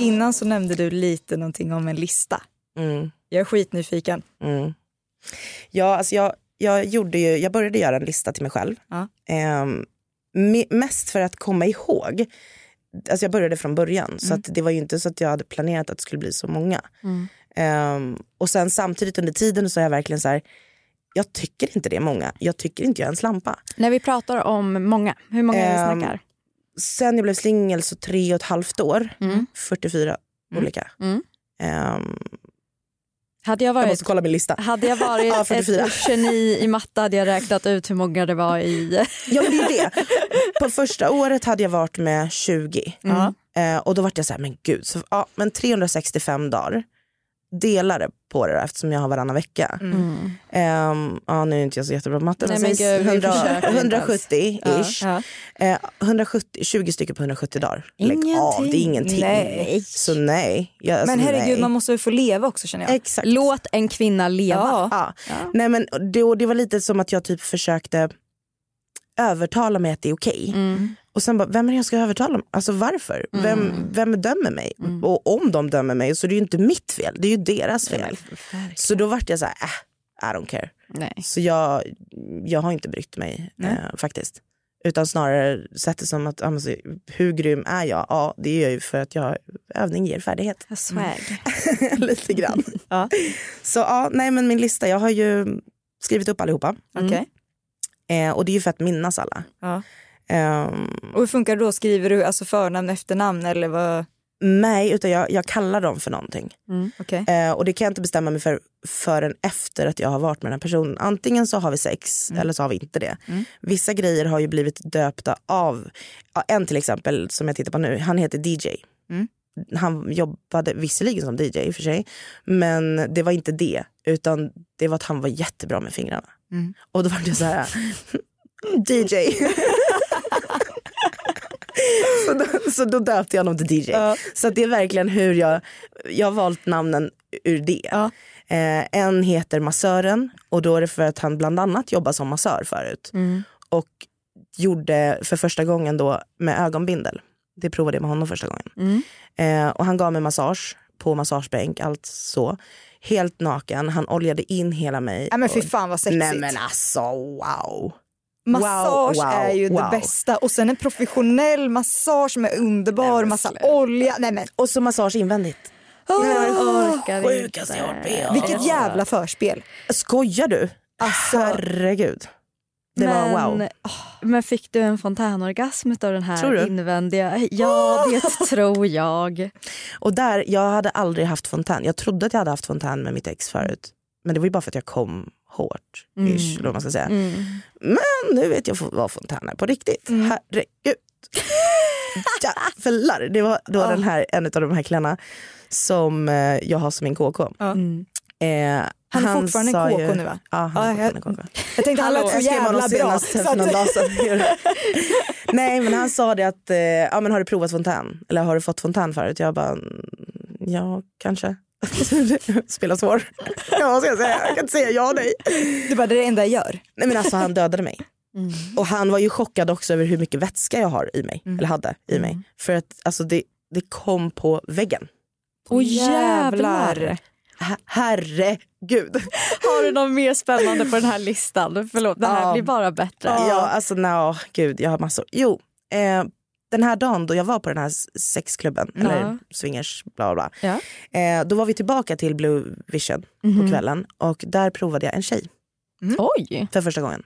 Innan så nämnde du lite någonting om en lista. Mm, Jag är skitnyfiken. mm. Ja, alltså jag, jag, gjorde ju, jag började göra en lista till mig själv. Ja. Me- mest för att komma ihåg. Alltså jag började från början så att det var ju inte så att jag hade planerat att det skulle bli så många. Ehm, och sen samtidigt under tiden så är jag verkligen så här, jag tycker inte det är många. Jag tycker inte jag är en slampa. När vi pratar om många, hur många är vi Ehm, snackar? Sen jag blev singel så tre och ett halvt år, Mm. 44 olika. Mm. Ehm, Hade jag jag varit, måste kolla min lista. hade jag varit (laughs) Ja, 44. ett geni i matte hade jag räknat ut hur många det var i... (laughs) Ja men det är det. På första året hade jag varit med 20. Mm. Eh, och då var jag så här, men gud, så, ja, men 365 dagar. Dela det på det då, eftersom jag har varannan vecka. Mm. Ehm, ja, nu är inte jag så jättebra på matte. Nej, men men säg gud, vi 100, försöker inte ens. 170-ish. Ja. Eh, 170, 20 stycken på 170 dagar. Lägg av, det är ingenting. Nej. Så nej. Jag, alltså, Men herregud, nej. man måste väl få leva också känner jag. Exakt. Låt en kvinna leva. Ja. Ja. Nej, men det, det var lite som att jag typ försökte övertala mig att det är okej. Mm. Och sen bara, vem är det jag ska övertala? Alltså varför? Vem, vem dömer mig? Mm. Och om de dömer mig så är det ju inte mitt fel, det är ju deras fel. Så då vart jag så här, äh, I don't care. Nej. Så jag, jag har inte brytt mig eh, faktiskt. Utan snarare sett det som att, ja, men så, hur grym är jag? Ja, det är jag ju för att jag, övning ger färdighet. Swag. (laughs) Lite grann. (laughs) Ja. Så ja, nej men min lista, jag har ju skrivit upp allihopa. Okej. Eh, och det är ju för att minnas alla. Ja. Ehm, Och hur funkar det då? Skriver du alltså förnamn, efternamn eller vad? nej, utan jag, jag kallar dem för någonting. Okej. Eh, och det kan jag inte bestämma mig för förrän efter att jag har varit med den här personen. Antingen så har vi sex eller så har vi inte det. Vissa grejer har ju blivit döpta av, ja, en till exempel som jag tittar på nu, han heter DJ. Han jobbade visserligen som DJ i och för sig, men det var inte det. Utan det var att han var jättebra med fingrarna. Och då var det så här, (laughs) DJ. (laughs) (laughs) så, då, så då döpte jag honom till DJ. Så att det är verkligen hur jag, jag har valt namnen ur det. Eh, en heter Massören och då är det för att han bland annat jobbar som massör förut. Och gjorde för första gången då med ögonbindel. Det provade jag med honom första gången. Eh, och han gav mig massage på massagebänk, allt så. Helt naken, han oljade in hela mig. Nej men fy fan vad sexigt. Nej men alltså wow. Massage Wow, wow, är ju wow. det bästa. Och sen en professionell massage med underbar massa olja. Nej men Och så massage invändigt. Åh, orkar Sjukaste jag varit med vilket jävla förspel. Skojar du? Alltså, Herregud. Det var wow. men fick du en fontänorgasm av den här invändiga? Ja, det tror jag. Och där, jag hade aldrig haft fontän. Jag trodde att jag hade haft fontän med mitt ex förut. Men det var ju bara för att jag kom hårt. Ish, eller vad man ska säga. Men nu vet jag vad fontän är på riktigt. Herregud. (laughs) Jävlar. Det var då den här, en av de här killarna som eh, jag har som min KK. Mm. Eh, Han är fortfarande en sa KK ju- nu, va? Ja, han är jag- fortfarande en KK. (laughs) jag tänkte han lät så Jag jävla bra. senast (laughs) så för att- någon dag sedan. Nej men han sa det att, eh, ja men har du provat fontän? Eller har du fått fontän förut? Jag bara, mm, ja kanske. (laughs) Spela svår. Ja vad ska jag säga? Jag kan inte säga ja nej. Du bara, det är det enda jag gör. Nej men alltså han dödade mig. Och han var ju chockad också över hur mycket vätska jag har i mig. Eller hade i mig. För att alltså det, det kom på väggen. Åh jävlar. Her- herregud. Har du något mer spännande på den här listan? Förlåt, det här Ja. blir bara bättre. Ja, alltså no, gud jag har massor. Jo, eh, den här dagen då jag var på den här sexklubben, Ja. eller swingers bla bla bla. Ja. Eh, då var vi tillbaka till Blue Vision på kvällen och där provade jag en tjej Oj. för första gången.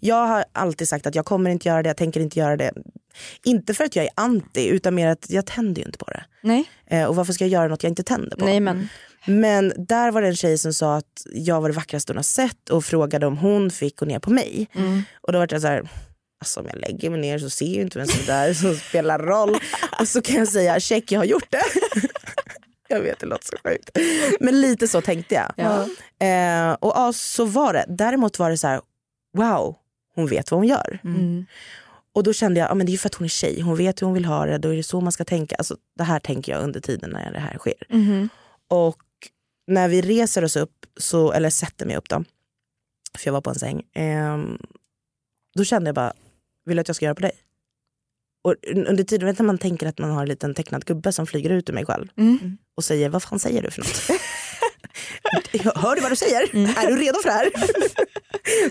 Jag har alltid sagt att jag kommer inte göra det, jag tänker inte göra det. Inte för att jag är anti utan mer att jag tänder ju inte på det. Nej. Eh, och varför ska jag göra något jag inte tänder på? Nej men. Men där var det en tjej som sa att jag var det vackraste hon har sett och frågade om hon fick gå ner på mig. Och då var jag så här, alltså om jag lägger mig ner så ser jag inte vem som är där som spelar roll. Och så kan jag säga, check jag har gjort det. (laughs) jag vet det låter så sjukt. Men lite så tänkte jag. Ja. Eh, och ja, så var det. Däremot var det så här, wow, hon vet vad hon gör. Mm. Och då kände jag, ja, men det är ju för att hon är tjej, hon vet hur hon vill ha det, då är det så man ska tänka. Alltså, det här tänker jag under tiden när det här sker. Mhm. Och när vi reser oss upp, så, eller sätter mig upp då, för jag var på en säng, ehm, då kände jag bara, vill du att jag ska göra på dig? Och under tiden, vet du, när man tänker att man har en liten tecknad gubbe som flyger ut ur mig själv Mm. och säger, vad fan säger du för något? (laughs) Hör du vad du säger? Är du redo för det här?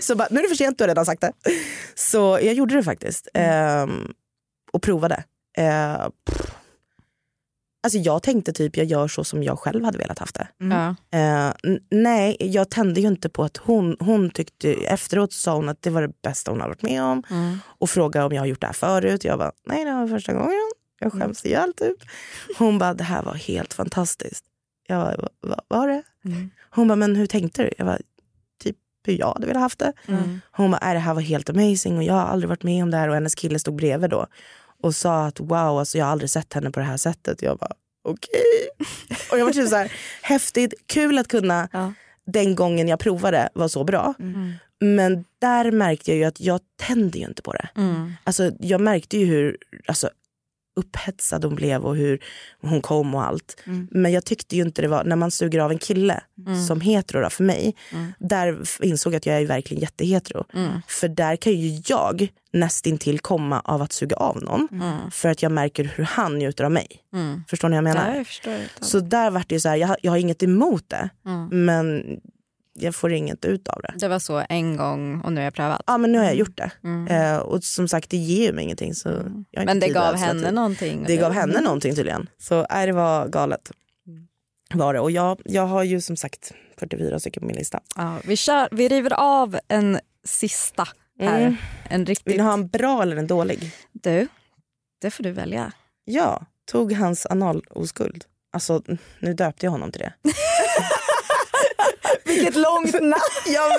(laughs) så bara, nu är det för sent, du har redan sagt det. Så jag gjorde det faktiskt. Ehm, och provade. Eh, pff. Alltså jag tänkte typ jag gör så som jag själv hade velat haft det. Eh, n- nej, jag tände ju inte på att hon, hon tyckte, efteråt sa hon att det var det bästa hon har varit med om. Mm. Och frågade om jag har gjort det här förut. Jag bara, nej det var första gången. Jag skäms ihjäl typ. Hon bara, det här var helt fantastiskt. Jag bara, "Va- vad var det? Hon bara, men hur tänkte du? Jag bara, typ hur jag hade velat haft det. Mm. Hon bara, "Äh, det här var helt amazing och jag har aldrig varit med om det här. Och hennes kille stod bredvid då och sa att wow, alltså, jag har aldrig sett henne på det här sättet. Jag bara, okej. (laughs) Och jag var typ så här, häftigt, kul att kunna den gången jag provade var så bra. Men där märkte jag ju att jag tände ju inte på det. Mm. Alltså, jag märkte ju hur alltså, upphetsad hon blev och hur hon kom och allt. Men jag tyckte ju inte det var, när man suger av en kille Mm. som hetero då, för mig, Mm. där insåg jag att jag är verkligen jättehetero. Mm. För där kan ju jag nästintill komma av att suga av någon. Mm. För att jag märker hur han njuter av mig. Mm. Förstår ni vad jag menar? Ja, jag. Så där vart det ju så här, jag, jag har inget emot det. Mm. Men jag får inget ut av det. Det var så en gång och nu har jag prövat. Ja men nu har jag gjort det. Mm. Eh, och som sagt det ger ju mig ingenting. Så inte Men det gav henne tid. någonting. Det gav henne någonting tydligen. Så nej, det var galet. Var det. Och jag, jag har ju som sagt 44 stycken på min lista. Ja, vi, kör, vi river av en sista här. Mm. En riktigt... Vill du ha en bra eller en dålig? Du, det får du välja. Ja, tog hans analoskuld. Alltså nu döpte jag honom till det. (laughs) Vilket långt namn! (laughs) jag.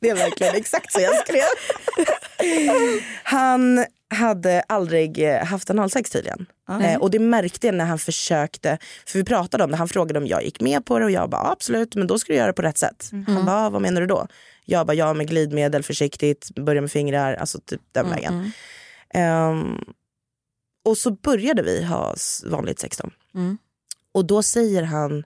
Det är verkligen exakt så jag skrev. Han hade aldrig eh, haft analsex tydligen. Eh, och det märkte jag när han försökte, för vi pratade om det, han frågade om jag gick med på det och jag bara absolut men då ska du göra det på rätt sätt. Han bara "Ah, vad menar du då? Jag bara ja med glidmedel försiktigt, börja med fingrar, alltså typ den vägen. Ehm, och så började vi ha vanligt sex då. Mm. Och då säger han,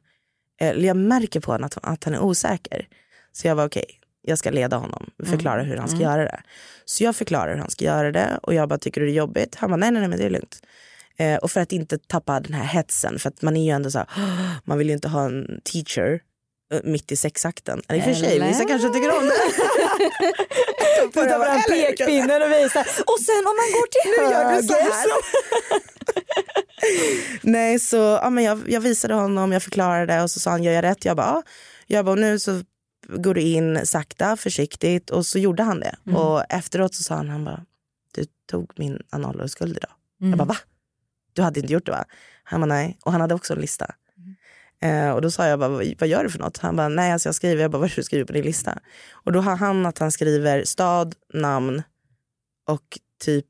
eller jag märker på honom att, att han är osäker. Så jag var okej, jag ska leda honom, förklara hur han ska Mm. göra det. Så jag förklarar hur han ska göra det och jag bara, tycker du det är jobbigt? Han bara, nej nej nej men det är lugnt. Eh, och för att inte tappa den här hetsen, för att man är ju ändå så här, (gasps) man vill ju inte ha en teacher mitt i sexakten. Eller i och för sig, vissa kanske tycker om det. Du tar fram pekpinnen och visar. Och sen om man går till Nu höger så här. (laughs) Nej så ja, men jag, jag visade honom, jag förklarade och så sa han gör jag rätt? Jag bara ja. Jag bara nu så går du in sakta, försiktigt och så gjorde han det. Mm. Och efteråt så sa han, han bara du tog min analskuld idag. Mm. Jag bara va? Du hade inte gjort det va? Han bara nej. Och han hade också en lista. Eh, och då sa jag bara, vad, vad gör du för något? Han bara, nej alltså jag skriver, jag bara, vad du skriver på din lista? Och då har han att han skriver stad, namn och typ,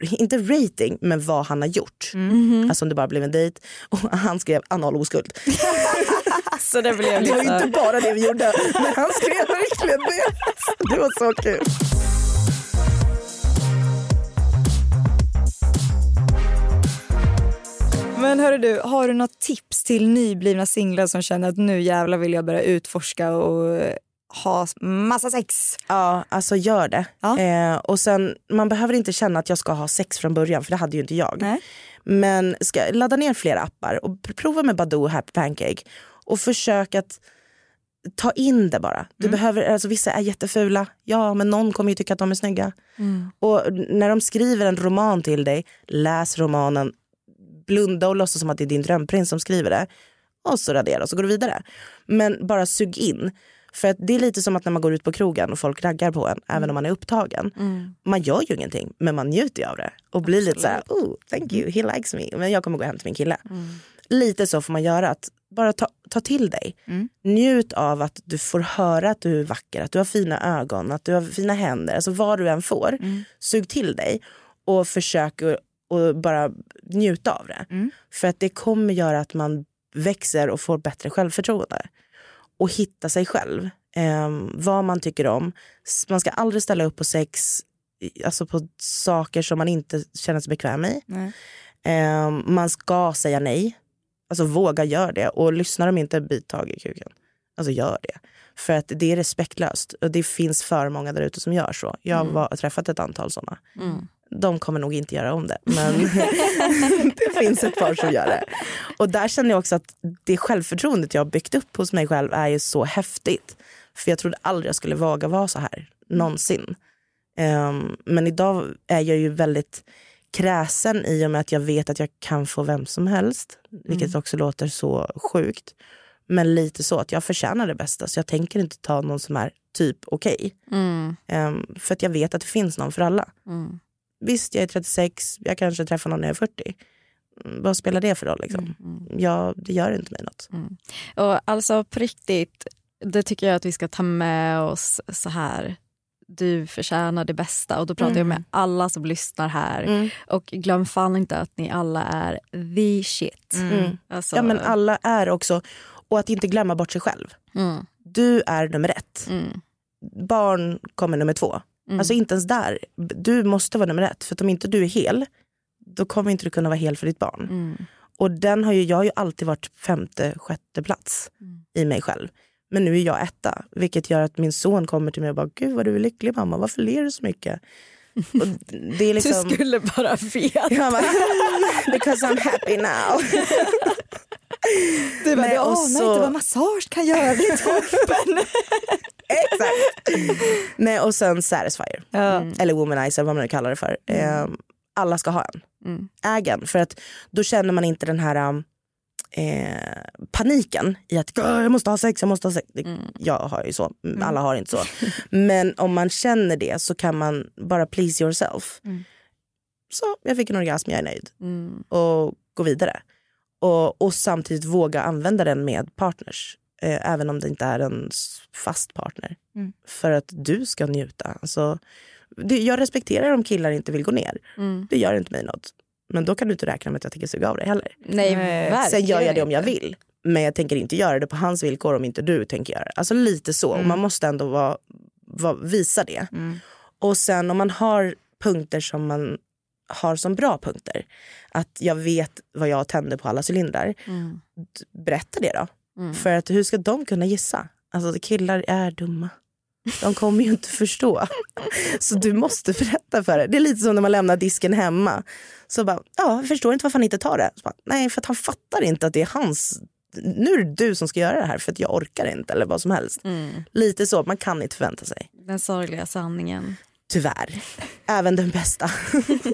inte rating, men vad han har gjort. Mhm. Alltså om det bara blev en dejt. Och han skrev anal oskuld. (laughs) Så det blev Det var inte bara det vi gjorde, men han skrev verkligen det. Det var så kul. Men hörru du, har du något tips till nyblivna singlar som känner att nu jävlar vill jag börja utforska och ha massa sex? Ja, alltså gör det. Eh, och sen, man behöver inte känna att jag ska ha sex från början, för det hade ju inte jag. Men ska, ladda ner flera appar och pr- prova med Badoo och Happy Pancake. Och försök att ta in det bara. Du behöver, alltså, vissa är jättefula, ja men någon kommer ju tycka att de är snygga. Och när de skriver en roman till dig, läs romanen, blunda och låtsas som att det är din drömprins som skriver det. Och så radera och så går du vidare. Men bara sug in. För att det är lite som att när man går ut på krogen och folk raggar på en, även om man är upptagen. Man gör ju ingenting, men man njuter ju av det. Och blir lite så här, oh, thank you, he likes me. Men jag kommer gå hem till min kille. Lite så får man göra, att bara ta, ta till dig. Njut av att du får höra att du är vacker, att du har fina ögon, att du har fina händer. Alltså vad du än får, sug till dig och försök och bara njuta av det. För att det kommer göra att man växer och får bättre självförtroende. Och hitta sig själv. Ehm, vad man tycker om. Man ska aldrig ställa upp på sex, alltså på saker som man inte känner sig bekväm i. Ehm, man ska säga nej. Alltså våga gör det. Och lyssnar de inte, bit tag i kuken. Alltså gör det. För att det är respektlöst. Och det finns för många där ute som gör så. Jag har Mm. träffat ett antal sådana. Mm. De kommer nog inte göra om det. Men (laughs) det finns ett par som gör det. Och där känner jag också att det självförtroendet jag har byggt upp hos mig själv är ju så häftigt. För jag trodde aldrig jag skulle våga vara så här, någonsin. Ehm, men idag är jag ju väldigt kräsen i och med att jag vet att jag kan få vem som helst. Vilket också låter så sjukt. Men lite så att jag förtjänar det bästa så jag tänker inte ta någon som är typ okej. Mm. Ehm, för att jag vet att det finns någon för alla. Mm. Visst, jag är 36, jag kanske träffar någon när jag är 40. Mm, Vad spelar det för roll? Liksom? Ja, det gör inte mig något. Och alltså på riktigt, det tycker jag att vi ska ta med oss så här. Du förtjänar det bästa och då pratar jag Mm. med alla som lyssnar här. Mm. Och glöm fan inte att ni alla är the shit. Mm. Alltså, Ja, men alla är också, och att inte glömma bort sig själv. Mm. Du är nummer ett. Mm. Barn kommer nummer två. Mm. Alltså inte ens där. Du måste vara nummer ett. För att om inte du är hel, då kommer inte du kunna vara hel för ditt barn. Mm. Och den har ju, jag har ju alltid varit femte, sjätte plats Mm. i mig själv. Men nu är jag etta, vilket gör att min son kommer till mig och bara, gud vad du är lycklig mamma, varför ler du så mycket? Och det är (laughs) liksom... Du skulle bara veta. Jag (laughs) bara, because I'm happy now. (laughs) (laughs) Du bara, Nej, och så- inte vad massage kan göra. Det är toppen. (laughs) Exakt. Nej, och sen Satisfyer. Mm. Eller Womanizer, vad man nu kallar det för. Eh, alla ska ha en. Mm. Äg en. För att då känner man inte den här eh, paniken i att "Åh, jag måste ha sex, jag måste ha sex. Det, Jag har ju så, alla har inte så. (laughs) Men om man känner det så kan man bara please yourself. Så jag fick en orgasm, jag är nöjd. Mm. Och gå vidare. Och, och samtidigt våga använda den med partners. Eh, även om det inte är en fast partner. Mm. För att du ska njuta. Alltså, det, jag respekterar om killar inte vill gå ner. Mm. Det gör inte mig något. Men då kan du inte räkna med att jag tänker suga av dig heller. Nej, verkligen Sen gör jag det om jag vill. Men jag tänker inte göra det på hans villkor om inte du tänker göra det. Alltså lite så. Och man måste ändå vara, vara, visa det. Och sen om man har punkter som man har som bra punkter. Att jag vet vad jag tänder på alla cylindrar. Mm. Berätta det då. För att hur ska de kunna gissa? Alltså killar är dumma. De kommer ju inte (laughs) förstå. Så du måste berätta för det. Det är lite som när man lämnar disken hemma. Så bara, ja, jag förstår inte varför han inte tar det. Så bara, Nej, för att han fattar inte att det är hans... Nu är det du som ska göra det här för att jag orkar inte eller vad som helst. Mm. Lite så, man kan inte förvänta sig. Den sorgliga sanningen. Tyvärr. Även den bästa. (laughs) så,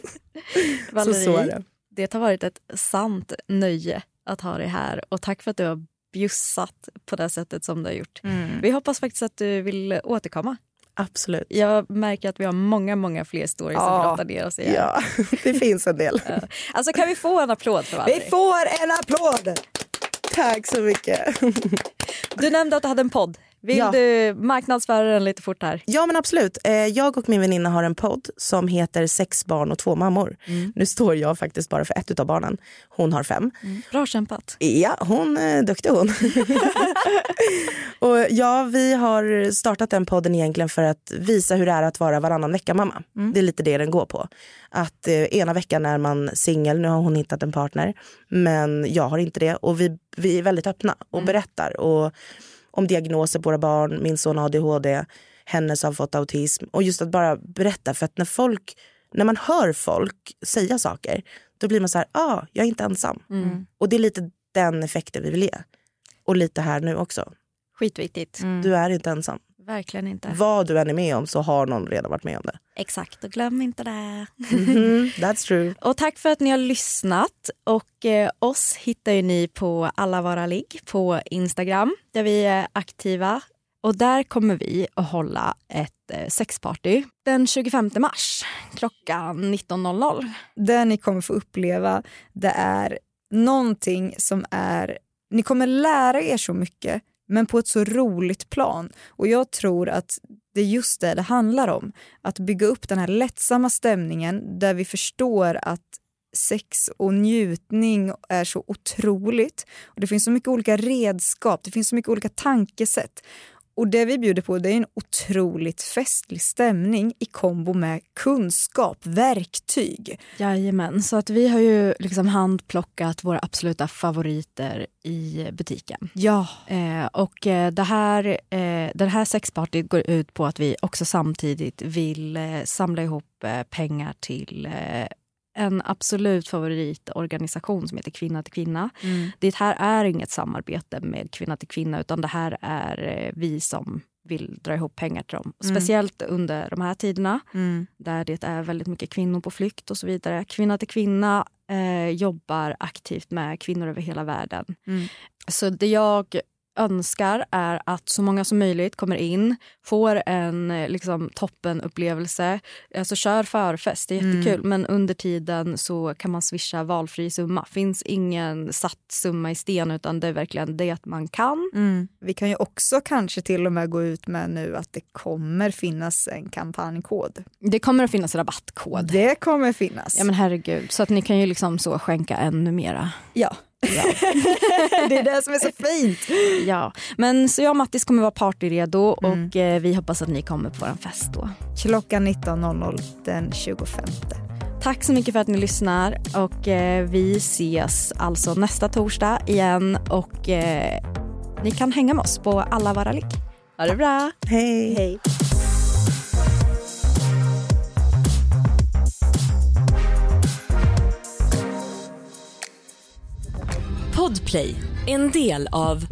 Valerie, så är det. det har varit ett sant nöje att ha dig här och tack för att du har bjussat på det sättet som du har gjort. Vi hoppas faktiskt att du vill återkomma. Absolut. Jag märker att vi har många, många fler stories Ja. pratar ner oss igen. Ja, (laughs) det finns en del. (laughs) Alltså kan vi få en applåd för Valerie? Vi får en applåd! Tack så mycket. Du nämnde att du hade en podd. Vill Ja. du marknadsföra den lite fort här? Ja men absolut. Eh, Jag och min väninna har en podd som heter Sex barn och två mammor. Nu står jag faktiskt bara för ett av barnen. Hon har fem. Bra kämpat. Ja, hon är duktig hon. (laughs) och ja, vi har startat den podden egentligen för att visa hur det är att vara varannan vecka-mamma. Det är lite det den går på. Att eh, ena veckan är man singel, nu har hon hittat en partner. Men jag har inte det. Och vi, vi är väldigt öppna och berättar. Och om diagnoser på våra barn, min son har ADHD, hennes har fått autism. Och just att bara berätta, för att när folk, när man hör folk säga saker, då blir man så här, ah, jag är inte ensam. Och det är lite den effekten vi vill ge. Och lite här nu också. Skitviktigt. Du är inte ensam. Verkligen inte. Vad du än är med om så har någon redan varit med om det. Exakt, och glöm inte det. Mhm, That's true. (laughs) Och tack för att ni har lyssnat. Och eh, oss hittar ju ni på Alla Vara Ligg på Instagram där vi är aktiva. Och där kommer vi att hålla ett eh, sexparty den 25 mars klockan 19.00. Det ni kommer få uppleva det är någonting som är... Ni kommer lära er så mycket men på ett så roligt plan. Och jag tror att det är just det det handlar om. Att bygga upp den här lättsamma stämningen där vi förstår att sex och njutning är så otroligt. Och Det finns så mycket olika redskap, det finns så mycket olika tankesätt. Och det vi bjuder på det är en otroligt festlig stämning i kombo med kunskap, verktyg. Jajamän, så att vi har ju liksom handplockat våra absoluta favoriter i butiken. Ja. Eh, och eh, det här, eh, den här sexpartyt går ut på att vi också samtidigt vill eh, samla ihop eh, pengar till eh, en absolut favoritorganisation som heter Kvinna till kvinna. Det här är inget samarbete med Kvinna till kvinna utan det här är eh, vi som vill dra ihop pengar till dem. Mm. Speciellt under de här tiderna Mm. där det är väldigt mycket kvinnor på flykt och så vidare. Kvinna till kvinna eh, jobbar aktivt med kvinnor över hela världen. Mm. Så det jag önskar är att så många som möjligt kommer in, får en eh, liksom, toppenupplevelse. Alltså kör förfest, det är Mm. jättekul. Men under tiden så kan man swisha valfri summa. finns ingen satt summa i sten utan det är verkligen det att man kan. Mm. Vi kan ju också kanske till och med gå ut med nu att det kommer finnas en kampanjkod. Det kommer att finnas rabattkod. Det kommer finnas. Ja men herregud, så att ni kan ju liksom så skänka ännu mera. Ja. (laughs) det är det som är så fint. Ja, men så jag och Mattis kommer vara partyredo och eh, vi hoppas att ni kommer på vår fest då. Klockan 19.00 den 25. Tack så mycket för att ni lyssnar och eh, vi ses alltså nästa torsdag igen och eh, ni kan hänga med oss på alla våra ligg. Ha det bra! Hej! Hej. Podplay, en del av